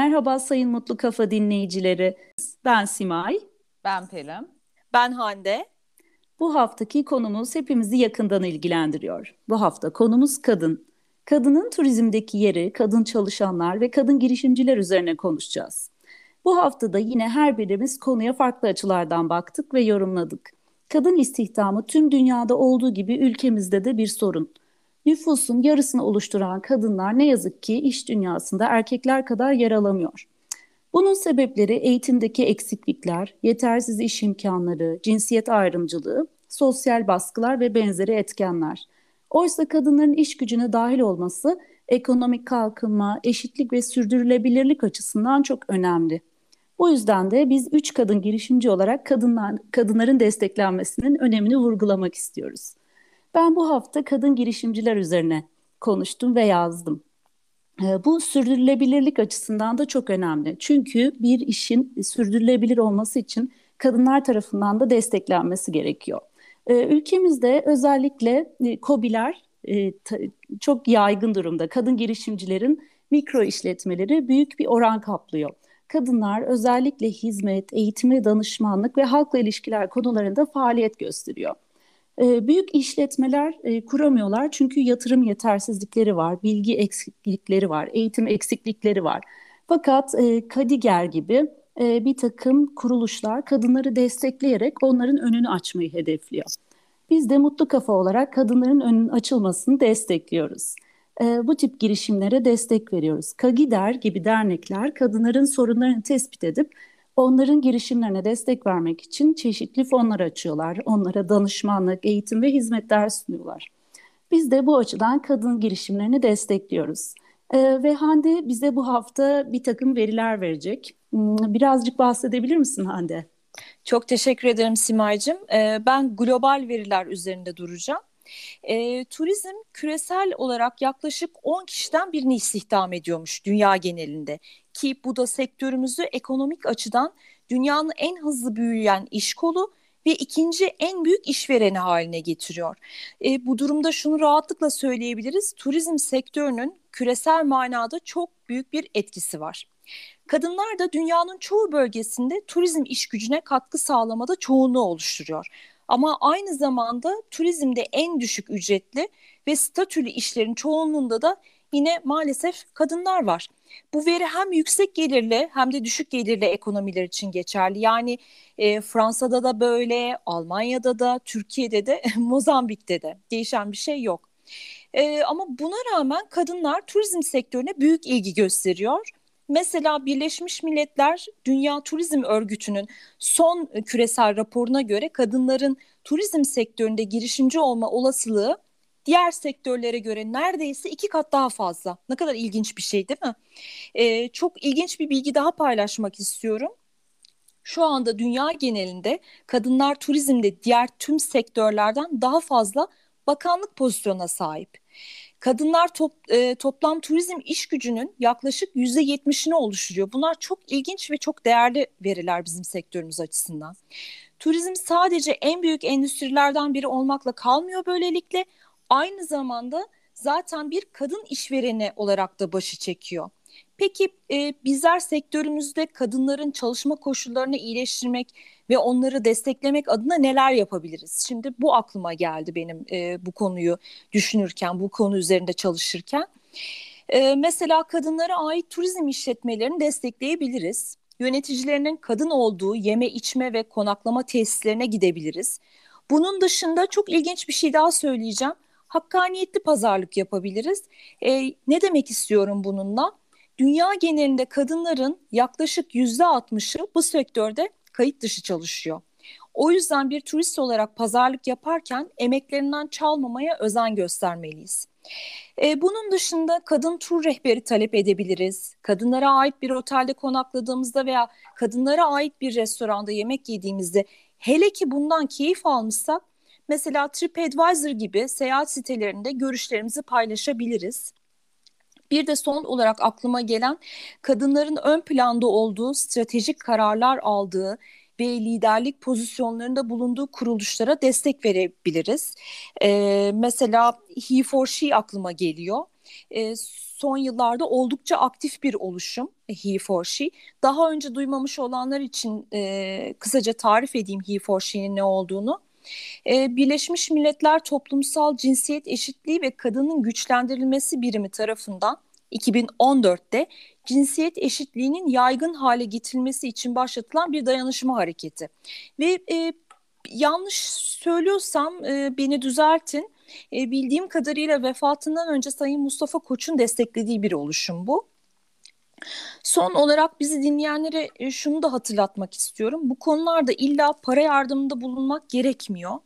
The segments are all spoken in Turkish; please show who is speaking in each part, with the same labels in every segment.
Speaker 1: Merhaba Sayın Mutlu Kafa dinleyicileri. Ben Simay.
Speaker 2: Ben Pelin. Ben Hande.
Speaker 1: Bu haftaki konumuz hepimizi yakından ilgilendiriyor. Bu hafta konumuz kadın. Kadının turizmdeki yeri, kadın çalışanlar ve kadın girişimciler üzerine konuşacağız. Bu haftada yine her birimiz konuya farklı açılardan baktık ve yorumladık. Kadın istihdamı tüm dünyada olduğu gibi ülkemizde de bir sorun. Nüfusun yarısını oluşturan kadınlar ne yazık ki iş dünyasında erkekler kadar yer alamıyor. Bunun sebepleri eğitimdeki eksiklikler, yetersiz iş imkanları, cinsiyet ayrımcılığı, sosyal baskılar ve benzeri etkenler. Oysa kadınların iş gücüne dahil olması ekonomik kalkınma, eşitlik ve sürdürülebilirlik açısından çok önemli. Bu yüzden de biz üç kadın girişimci olarak kadınlar, kadınların desteklenmesinin önemini vurgulamak istiyoruz. Ben bu hafta kadın girişimciler üzerine konuştum ve yazdım. Ee, bu sürdürülebilirlik açısından da çok önemli. Çünkü bir işin sürdürülebilir olması için kadınlar tarafından da desteklenmesi gerekiyor. Ee, ülkemizde özellikle e, KOBİ'ler e, çok yaygın durumda. Kadın girişimcilerin mikro işletmeleri büyük bir oran kaplıyor. Kadınlar özellikle hizmet, eğitimi, danışmanlık ve halkla ilişkiler konularında faaliyet gösteriyor. Ee, büyük işletmeler e, kuramıyorlar çünkü yatırım yetersizlikleri var, bilgi eksiklikleri var, eğitim eksiklikleri var. Fakat e, Kadiger gibi e, bir takım kuruluşlar kadınları destekleyerek onların önünü açmayı hedefliyor. Biz de Mutlu Kafa olarak kadınların önünün açılmasını destekliyoruz. bu tip girişimlere destek veriyoruz. Kagider gibi dernekler kadınların sorunlarını tespit edip Onların girişimlerine destek vermek için çeşitli fonlar açıyorlar. Onlara danışmanlık, eğitim ve hizmetler sunuyorlar. Biz de bu açıdan kadın girişimlerini destekliyoruz. Ee, ve Hande bize bu hafta bir takım veriler verecek. Hmm, birazcık bahsedebilir misin Hande?
Speaker 2: Çok teşekkür ederim Simay'cığım. Ee, ben global veriler üzerinde duracağım. E, turizm küresel olarak yaklaşık 10 kişiden birini istihdam ediyormuş dünya genelinde. Ki bu da sektörümüzü ekonomik açıdan dünyanın en hızlı büyüyen iş kolu ve ikinci en büyük işvereni haline getiriyor. E, bu durumda şunu rahatlıkla söyleyebiliriz. Turizm sektörünün küresel manada çok büyük bir etkisi var. Kadınlar da dünyanın çoğu bölgesinde turizm iş gücüne katkı sağlamada çoğunluğu oluşturuyor. Ama aynı zamanda turizmde en düşük ücretli ve statülü işlerin çoğunluğunda da yine maalesef kadınlar var. Bu veri hem yüksek gelirli hem de düşük gelirli ekonomiler için geçerli. Yani e, Fransa'da da böyle, Almanya'da da, Türkiye'de de, Mozambik'te de değişen bir şey yok. E, ama buna rağmen kadınlar turizm sektörüne büyük ilgi gösteriyor. Mesela Birleşmiş Milletler Dünya Turizm Örgütü'nün son küresel raporuna göre kadınların turizm sektöründe girişimci olma olasılığı diğer sektörlere göre neredeyse iki kat daha fazla. Ne kadar ilginç bir şey değil mi? Ee, çok ilginç bir bilgi daha paylaşmak istiyorum. Şu anda dünya genelinde kadınlar turizmde diğer tüm sektörlerden daha fazla bakanlık pozisyonuna sahip. Kadınlar top, e, toplam turizm iş gücünün yaklaşık yüzde yetmişini oluşturuyor. Bunlar çok ilginç ve çok değerli veriler bizim sektörümüz açısından. Turizm sadece en büyük endüstrilerden biri olmakla kalmıyor böylelikle. Aynı zamanda zaten bir kadın işvereni olarak da başı çekiyor. Peki e, bizler sektörümüzde kadınların çalışma koşullarını iyileştirmek ve onları desteklemek adına neler yapabiliriz? Şimdi bu aklıma geldi benim e, bu konuyu düşünürken, bu konu üzerinde çalışırken. E, mesela kadınlara ait turizm işletmelerini destekleyebiliriz. Yöneticilerinin kadın olduğu yeme içme ve konaklama tesislerine gidebiliriz. Bunun dışında çok ilginç bir şey daha söyleyeceğim. Hakkaniyetli pazarlık yapabiliriz. E, ne demek istiyorum bununla? Dünya genelinde kadınların yaklaşık yüzde altmışı bu sektörde kayıt dışı çalışıyor. O yüzden bir turist olarak pazarlık yaparken emeklerinden çalmamaya özen göstermeliyiz. E, bunun dışında kadın tur rehberi talep edebiliriz. Kadınlara ait bir otelde konakladığımızda veya kadınlara ait bir restoranda yemek yediğimizde hele ki bundan keyif almışsak mesela TripAdvisor gibi seyahat sitelerinde görüşlerimizi paylaşabiliriz. Bir de son olarak aklıma gelen kadınların ön planda olduğu, stratejik kararlar aldığı ve liderlik pozisyonlarında bulunduğu kuruluşlara destek verebiliriz. Ee, mesela He for She aklıma geliyor. e, son yıllarda oldukça aktif bir oluşum He for She. Daha önce duymamış olanlar için e, kısaca tarif edeyim He for She'nin ne olduğunu. E, Birleşmiş Milletler Toplumsal Cinsiyet Eşitliği ve Kadının Güçlendirilmesi Birimi tarafından 2014'te cinsiyet eşitliğinin yaygın hale getirilmesi için başlatılan bir dayanışma hareketi. Ve e, yanlış söylüyorsam e, beni düzeltin. E, bildiğim kadarıyla vefatından önce Sayın Mustafa Koç'un desteklediği bir oluşum bu. Son olarak bizi dinleyenlere e, şunu da hatırlatmak istiyorum. Bu konularda illa para yardımında bulunmak gerekmiyor.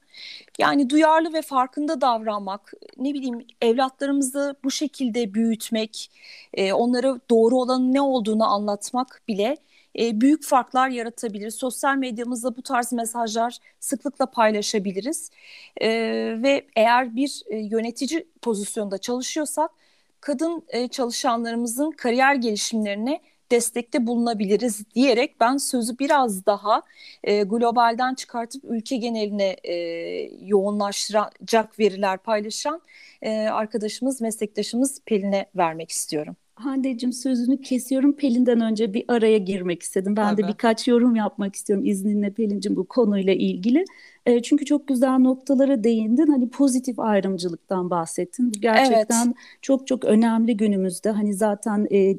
Speaker 2: Yani duyarlı ve farkında davranmak, ne bileyim evlatlarımızı bu şekilde büyütmek, e, onlara doğru olanın ne olduğunu anlatmak bile e, büyük farklar yaratabilir. Sosyal medyamızda bu tarz mesajlar sıklıkla paylaşabiliriz. Ve eğer bir yönetici pozisyonda çalışıyorsak kadın e, çalışanlarımızın kariyer gelişimlerine destekte bulunabiliriz diyerek ben sözü biraz daha e, globalden çıkartıp ülke geneline e, yoğunlaştıracak veriler paylaşan arkadaşımız, meslektaşımız Pelin'e vermek istiyorum.
Speaker 1: Hande'cim sözünü kesiyorum. Pelin'den önce bir araya girmek istedim. Ben Tabii. de birkaç yorum yapmak istiyorum izninle Pelin'cim bu konuyla ilgili. E, çünkü çok güzel noktalara değindin. Hani pozitif ayrımcılıktan bahsettin. Bu gerçekten evet. çok çok önemli günümüzde. Hani zaten e,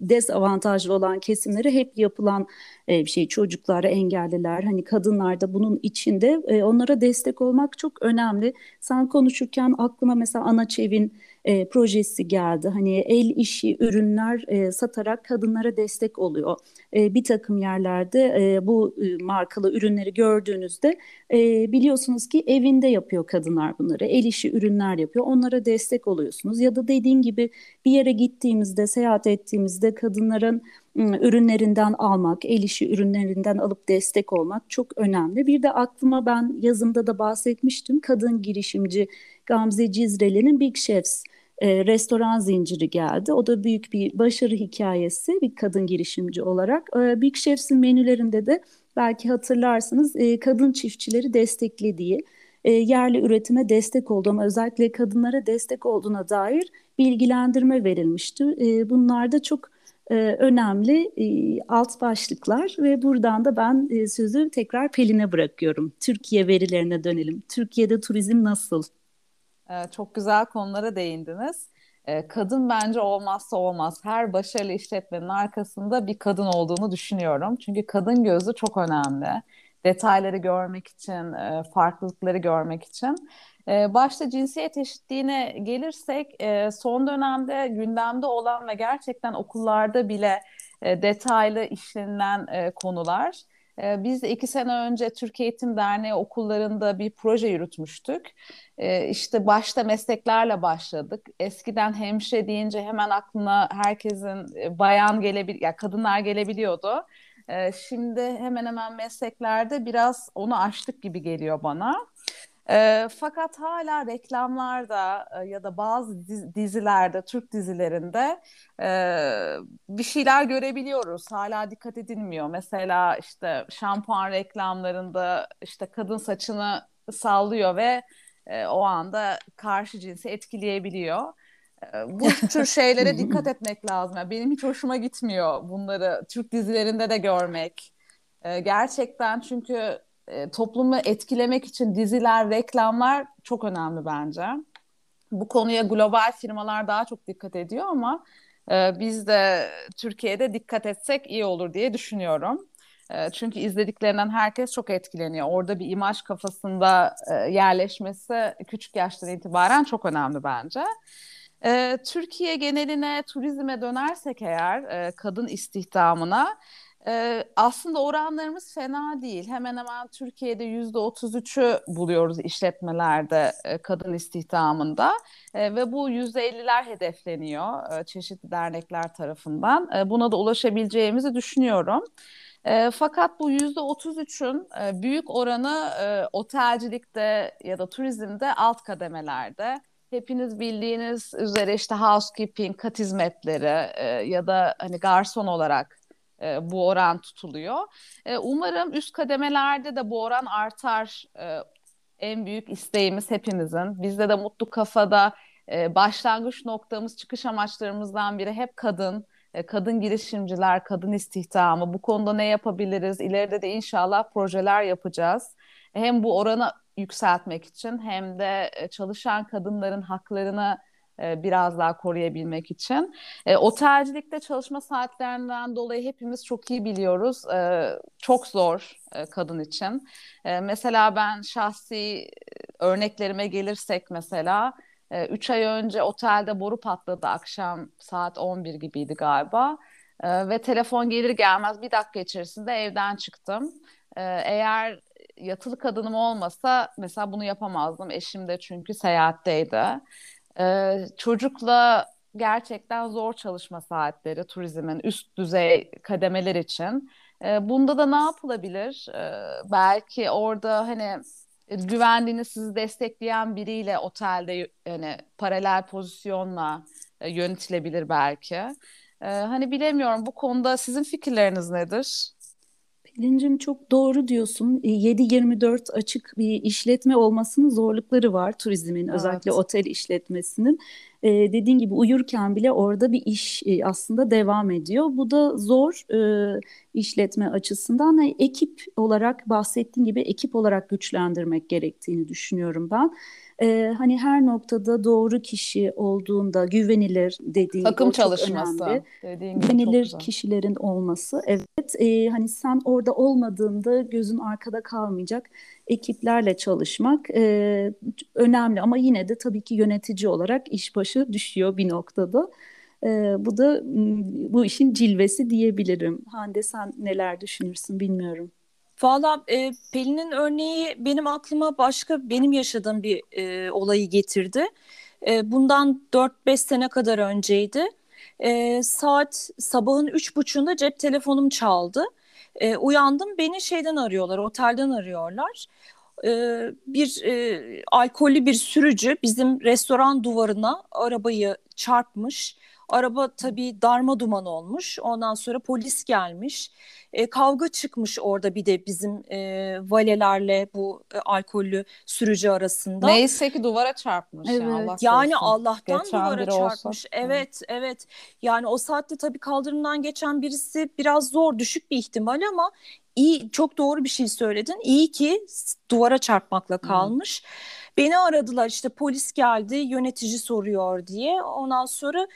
Speaker 1: dezavantajlı olan kesimlere hep yapılan e, bir şey. Çocuklara, engelliler, hani kadınlar da bunun içinde. E, onlara destek olmak çok önemli. Sen konuşurken aklıma mesela Anaçev'in e, projesi geldi. Hani el işi ürünler e, satarak kadınlara destek oluyor. E, bir takım yerlerde e, bu e, markalı ürünleri gördüğünüzde e, biliyorsunuz ki evinde yapıyor kadınlar bunları. El işi ürünler yapıyor. Onlara destek oluyorsunuz. Ya da dediğin gibi bir yere gittiğimizde, seyahat ettiğimizde kadınların ürünlerinden almak, el işi ürünlerinden alıp destek olmak çok önemli. Bir de aklıma ben yazımda da bahsetmiştim. Kadın girişimci Gamze Cizreli'nin Big Chefs e, restoran zinciri geldi. O da büyük bir başarı hikayesi bir kadın girişimci olarak. E, Big Chefs'in menülerinde de belki hatırlarsınız e, kadın çiftçileri desteklediği, e, yerli üretime destek olduğu ama özellikle kadınlara destek olduğuna dair bilgilendirme verilmişti. E, bunlar da çok e, önemli e, alt başlıklar ve buradan da ben e, sözü tekrar Pelin'e bırakıyorum. Türkiye verilerine dönelim. Türkiye'de turizm nasıl?
Speaker 3: Çok güzel konulara değindiniz. Kadın bence olmazsa olmaz. Her başarılı işletmenin arkasında bir kadın olduğunu düşünüyorum. Çünkü kadın gözü çok önemli. Detayları görmek için, farklılıkları görmek için. Ee, başta cinsiyet eşitliğine gelirsek e, son dönemde gündemde olan ve gerçekten okullarda bile e, detaylı işlenilen konular. Ee, biz de iki sene önce Türkiye Eğitim Derneği okullarında bir proje yürütmüştük. Ee, işte başta mesleklerle başladık. Eskiden hemşire deyince hemen aklına herkesin e, bayan gelebil, ya kadınlar gelebiliyordu. Şimdi hemen hemen mesleklerde biraz onu aştık gibi geliyor bana. E, fakat hala reklamlarda e, ya da bazı dizilerde, Türk dizilerinde e, bir şeyler görebiliyoruz. Hala dikkat edilmiyor. Mesela işte şampuan reklamlarında işte kadın saçını sallıyor ve e, o anda karşı cinsi etkileyebiliyor. Bu tür şeylere dikkat etmek lazım. Yani benim hiç hoşuma gitmiyor bunları Türk dizilerinde de görmek. Gerçekten çünkü e, toplumu etkilemek için diziler, reklamlar çok önemli bence. Bu konuya global firmalar daha çok dikkat ediyor ama e, biz de Türkiye'de dikkat etsek iyi olur diye düşünüyorum. E, çünkü izlediklerinden herkes çok etkileniyor. Orada bir imaj kafasında e, yerleşmesi küçük yaştan itibaren çok önemli bence. E, Türkiye geneline, turizme dönersek eğer e, kadın istihdamına ee, aslında oranlarımız fena değil. Hemen hemen Türkiye'de yüzde 33'ü buluyoruz işletmelerde e, kadın istihdamında e, ve bu yüzde 50'ler hedefleniyor e, çeşitli dernekler tarafından. E, buna da ulaşabileceğimizi düşünüyorum. E, fakat bu yüzde 33'ün e, büyük oranı e, otelcilikte ya da turizmde alt kademelerde. Hepiniz bildiğiniz üzere işte housekeeping, kat hizmetleri e, ya da hani garson olarak e, bu oran tutuluyor. E, umarım üst kademelerde de bu oran artar. E, en büyük isteğimiz hepimizin. Bizde de Mutlu Kafa'da e, başlangıç noktamız, çıkış amaçlarımızdan biri hep kadın, e, kadın girişimciler, kadın istihdamı. Bu konuda ne yapabiliriz? İleride de inşallah projeler yapacağız. Hem bu oranı yükseltmek için hem de e, çalışan kadınların haklarını biraz daha koruyabilmek için. E, otelcilikte çalışma saatlerinden dolayı hepimiz çok iyi biliyoruz. E, çok zor e, kadın için. E, mesela ben şahsi e, örneklerime gelirsek mesela 3 ay önce otelde boru patladı akşam saat 11 gibiydi galiba. E, ve telefon gelir gelmez bir dakika içerisinde evden çıktım. E, eğer yatılı kadınım olmasa mesela bunu yapamazdım. Eşim de çünkü seyahatteydi. Ee, çocukla gerçekten zor çalışma saatleri turizmin üst düzey kademeler için. Ee, bunda da ne yapılabilir? Ee, belki orada hani güvendiğiniz sizi destekleyen biriyle otelde hani paralel pozisyonla e, yönetilebilir belki. Ee, hani bilemiyorum bu konuda sizin fikirleriniz nedir?
Speaker 1: Pelincim çok doğru diyorsun. 7-24 e, açık bir işletme olmasının zorlukları var turizmin evet. özellikle otel işletmesinin. Ee, dediğin gibi uyurken bile orada bir iş e, aslında devam ediyor. Bu da zor e, işletme açısından. Yani ekip olarak bahsettiğin gibi ekip olarak güçlendirmek gerektiğini düşünüyorum ben e, hani her noktada doğru kişi olduğunda güvenilir dediğin
Speaker 3: takım çalışması önemli.
Speaker 1: dediğin güvenilir kişilerin olması evet e, hani sen orada olmadığında gözün arkada kalmayacak ekiplerle çalışmak e, önemli ama yine de tabii ki yönetici olarak iş başı düşüyor bir noktada. E, bu da bu işin cilvesi diyebilirim. Hande sen neler düşünürsün bilmiyorum.
Speaker 2: Valla e, Pelin'in örneği benim aklıma başka benim yaşadığım bir e, olayı getirdi. E, bundan 4-5 sene kadar önceydi. E, saat sabahın üç buçuğunda cep telefonum çaldı. E, uyandım beni şeyden arıyorlar, otelden arıyorlar. E, bir e, alkollü bir sürücü bizim restoran duvarına arabayı çarpmış. Araba tabii darma duman olmuş. Ondan sonra polis gelmiş. E, kavga çıkmış orada bir de bizim e, valelerle bu e, alkollü sürücü arasında.
Speaker 3: Neyse ki duvara çarpmış.
Speaker 2: Evet. Yani, Allah yani Allah'tan geçen duvara çarpmış. Olsa. Evet, evet. Yani o saatte tabii kaldırımdan geçen birisi biraz zor, düşük bir ihtimal ama iyi çok doğru bir şey söyledin. İyi ki duvara çarpmakla kalmış. Hmm. Beni aradılar işte polis geldi, yönetici soruyor diye. Ondan sonra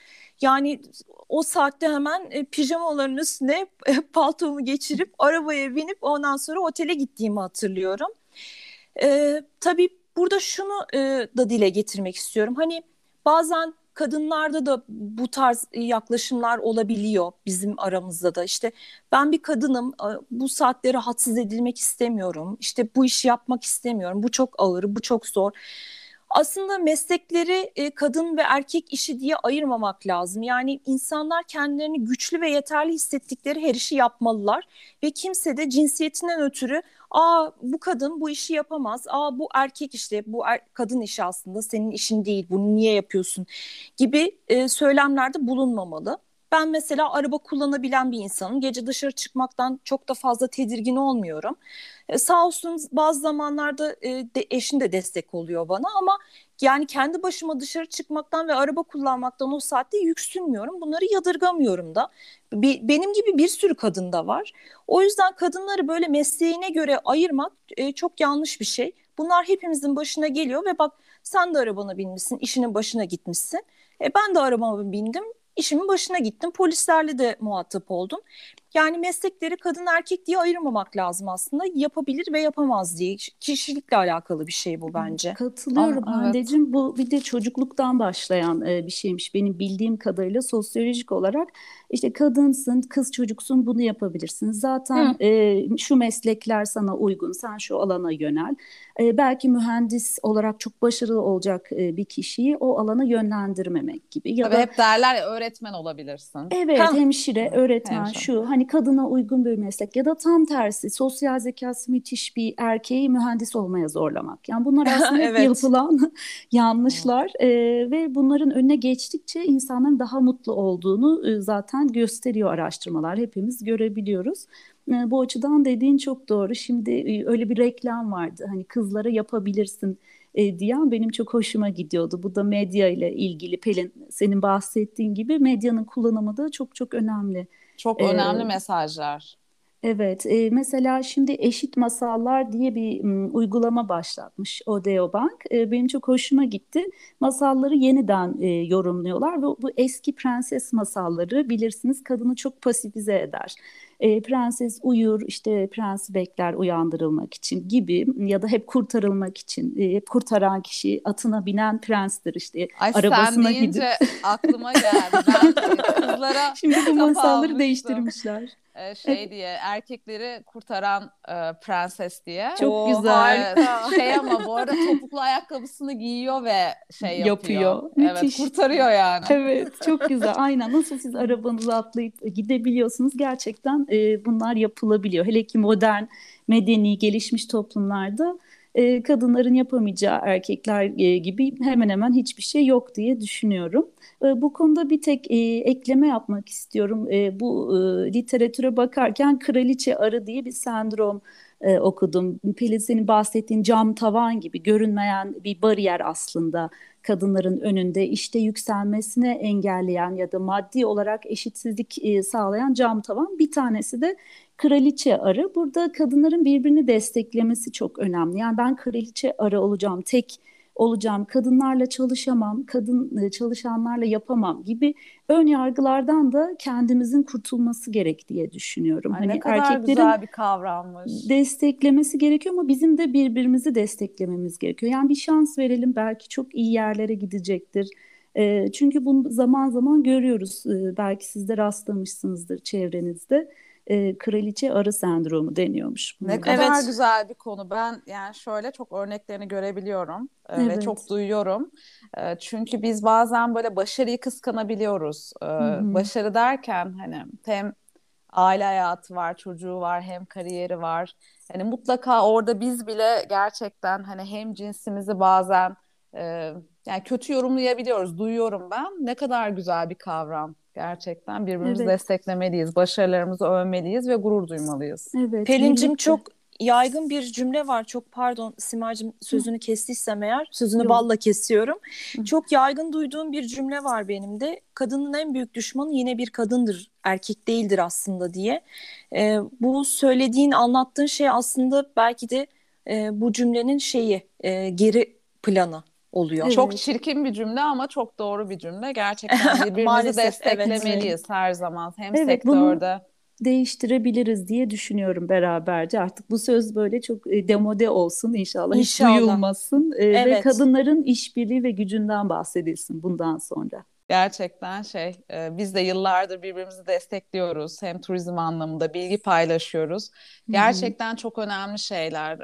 Speaker 2: yani o saatte hemen e, pijamaların üstüne e, paltomu geçirip arabaya binip ondan sonra otele gittiğimi hatırlıyorum. E, tabii burada şunu e, da dile getirmek istiyorum. Hani bazen kadınlarda da bu tarz yaklaşımlar olabiliyor bizim aramızda da. İşte ben bir kadınım, e, bu saatte rahatsız edilmek istemiyorum. İşte bu işi yapmak istemiyorum. Bu çok ağır, bu çok zor. Aslında meslekleri e, kadın ve erkek işi diye ayırmamak lazım. Yani insanlar kendilerini güçlü ve yeterli hissettikleri her işi yapmalılar ve kimse de cinsiyetinden ötürü aa bu kadın bu işi yapamaz, aa bu erkek işte bu er, kadın işi aslında senin işin değil bunu niye yapıyorsun gibi e, söylemlerde bulunmamalı. Ben mesela araba kullanabilen bir insanım. Gece dışarı çıkmaktan çok da fazla tedirgin olmuyorum. E, sağ olsun bazı zamanlarda e, de, eşim de destek oluyor bana ama yani kendi başıma dışarı çıkmaktan ve araba kullanmaktan o saatte yüksünmüyorum. Bunları yadırgamıyorum da. Bir, benim gibi bir sürü kadın da var. O yüzden kadınları böyle mesleğine göre ayırmak e, çok yanlış bir şey. Bunlar hepimizin başına geliyor ve bak sen de arabana binmişsin, işinin başına gitmişsin. E, ben de arabama bindim işimin başına gittim. Polislerle de muhatap oldum. Yani meslekleri kadın erkek diye ayırmamak lazım aslında. Yapabilir ve yapamaz diye. Kişilikle alakalı bir şey bu bence.
Speaker 1: Katılıyorum Ama, Hande'cim. Evet. Bu bir de çocukluktan başlayan e, bir şeymiş. Benim bildiğim kadarıyla sosyolojik olarak işte kadınsın, kız çocuksun bunu yapabilirsin. Zaten e, şu meslekler sana uygun. Sen şu alana yönel. E, belki mühendis olarak çok başarılı olacak e, bir kişiyi o alana yönlendirmemek gibi.
Speaker 3: Ya Tabii da, hep derler ya öğretmen olabilirsin.
Speaker 1: Evet, ha. hemşire, öğretmen, hemşire. şu. Hani kadına uygun bir meslek ya da tam tersi sosyal zekası müthiş bir erkeği mühendis olmaya zorlamak. Yani bunlar aslında evet. yapılan yanlışlar e, ve bunların önüne geçtikçe insanların daha mutlu olduğunu e, zaten gösteriyor araştırmalar. Hepimiz görebiliyoruz. E, bu açıdan dediğin çok doğru. Şimdi e, öyle bir reklam vardı. Hani kızlara yapabilirsin e, diyen benim çok hoşuma gidiyordu. Bu da medya ile ilgili Pelin senin bahsettiğin gibi medyanın kullanımı da çok çok önemli.
Speaker 3: Çok önemli ee, mesajlar.
Speaker 1: Evet, e, mesela şimdi Eşit Masallar diye bir m, uygulama başlatmış Odeo Bank. E, benim çok hoşuma gitti. Masalları yeniden e, yorumluyorlar ve bu eski prenses masalları bilirsiniz kadını çok pasifize eder. E, prenses uyur, işte prens bekler uyandırılmak için gibi ya da hep kurtarılmak için. E, hep kurtaran kişi atına binen prenstir işte.
Speaker 3: Ay arabasına sen gidip. aklıma geldi. Kızlara
Speaker 1: Şimdi bu masalları değiştirmişler
Speaker 3: e, şey evet. diye erkekleri kurtaran e, prenses diye.
Speaker 1: Çok Oo, güzel.
Speaker 3: Harika. şey ama bu arada topuklu ayakkabısını giyiyor ve şey yapıyor. yapıyor.
Speaker 1: Müthiş.
Speaker 3: Evet kurtarıyor yani.
Speaker 1: Evet çok güzel. Aynen nasıl siz arabanızı atlayıp gidebiliyorsunuz gerçekten e, bunlar yapılabiliyor. Hele ki modern, medeni, gelişmiş toplumlarda e, kadınların yapamayacağı erkekler e, gibi hemen hemen hiçbir şey yok diye düşünüyorum. E, bu konuda bir tek ekleme yapmak istiyorum. Bu literatüre bakarken kraliçe arı diye bir sendrom okudum. Pelin senin bahsettiğin cam tavan gibi görünmeyen bir bariyer aslında kadınların önünde işte yükselmesine engelleyen ya da maddi olarak eşitsizlik sağlayan cam tavan. Bir tanesi de kraliçe arı. Burada kadınların birbirini desteklemesi çok önemli. Yani ben kraliçe arı olacağım, tek olacağım, kadınlarla çalışamam, kadın e, çalışanlarla yapamam gibi ön yargılardan da kendimizin kurtulması gerek diye düşünüyorum.
Speaker 3: Ay, hani ne kadar erkeklerin güzel bir kavrammış.
Speaker 1: Desteklemesi gerekiyor ama bizim de birbirimizi desteklememiz gerekiyor. Yani bir şans verelim belki çok iyi yerlere gidecektir. E, çünkü bunu zaman zaman görüyoruz. E, belki siz de rastlamışsınızdır çevrenizde e, kraliçe arı sendromu deniyormuş.
Speaker 3: Ne kadar evet. güzel bir konu. Ben yani şöyle çok örneklerini görebiliyorum e, evet. ve çok duyuyorum. E, çünkü biz bazen böyle başarıyı kıskanabiliyoruz. E, başarı derken hani hem aile hayatı var, çocuğu var, hem kariyeri var. Yani mutlaka orada biz bile gerçekten hani hem cinsimizi bazen e, yani kötü yorumlayabiliyoruz. Duyuyorum ben. Ne kadar güzel bir kavram. Gerçekten birbirimizi evet. desteklemeliyiz, başarılarımızı övmeliyiz ve gurur duymalıyız.
Speaker 2: Evet. Pelin'cim çok yaygın bir cümle var. Çok pardon Simacığım sözünü kestiysem eğer sözünü Yok. balla kesiyorum. Hı. Çok yaygın duyduğum bir cümle var benim de. Kadının en büyük düşmanı yine bir kadındır. Erkek değildir aslında diye. Ee, bu söylediğin anlattığın şey aslında belki de e, bu cümlenin şeyi e, geri planı oluyor.
Speaker 3: Evet. Çok çirkin bir cümle ama çok doğru bir cümle. Gerçekten birbirimizi desteklemeliyiz evet. her zaman. Hem evet, sektörde.
Speaker 1: değiştirebiliriz diye düşünüyorum beraberce. Artık bu söz böyle çok e, demode olsun inşallah. inşallah. Hiç duyulmasın. E, evet. Ve kadınların işbirliği ve gücünden bahsedilsin bundan sonra.
Speaker 3: Gerçekten şey e, biz de yıllardır birbirimizi destekliyoruz. Hem turizm anlamında bilgi paylaşıyoruz. Gerçekten Hı-hı. çok önemli şeyler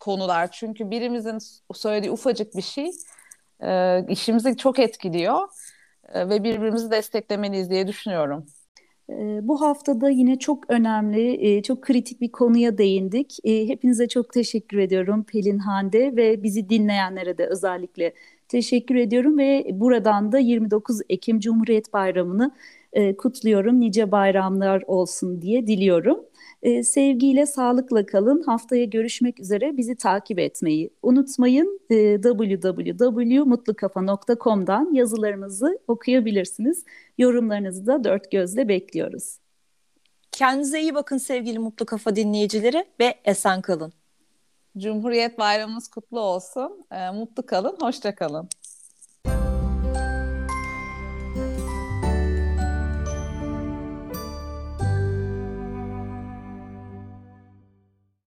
Speaker 3: konular. Çünkü birimizin söylediği ufacık bir şey e, işimizi çok etkiliyor e, ve birbirimizi desteklemeliyiz diye düşünüyorum.
Speaker 1: E, bu haftada yine çok önemli, e, çok kritik bir konuya değindik. E, hepinize çok teşekkür ediyorum Pelin Hande ve bizi dinleyenlere de özellikle teşekkür ediyorum ve buradan da 29 Ekim Cumhuriyet Bayramı'nı kutluyorum. Nice bayramlar olsun diye diliyorum. E, sevgiyle, sağlıkla kalın. Haftaya görüşmek üzere. Bizi takip etmeyi unutmayın. E, www.mutlukafa.com'dan yazılarımızı okuyabilirsiniz. Yorumlarınızı da dört gözle bekliyoruz.
Speaker 2: Kendinize iyi bakın sevgili Mutlu Kafa dinleyicileri ve esen kalın.
Speaker 3: Cumhuriyet Bayramımız kutlu olsun. E, mutlu kalın, hoşça kalın.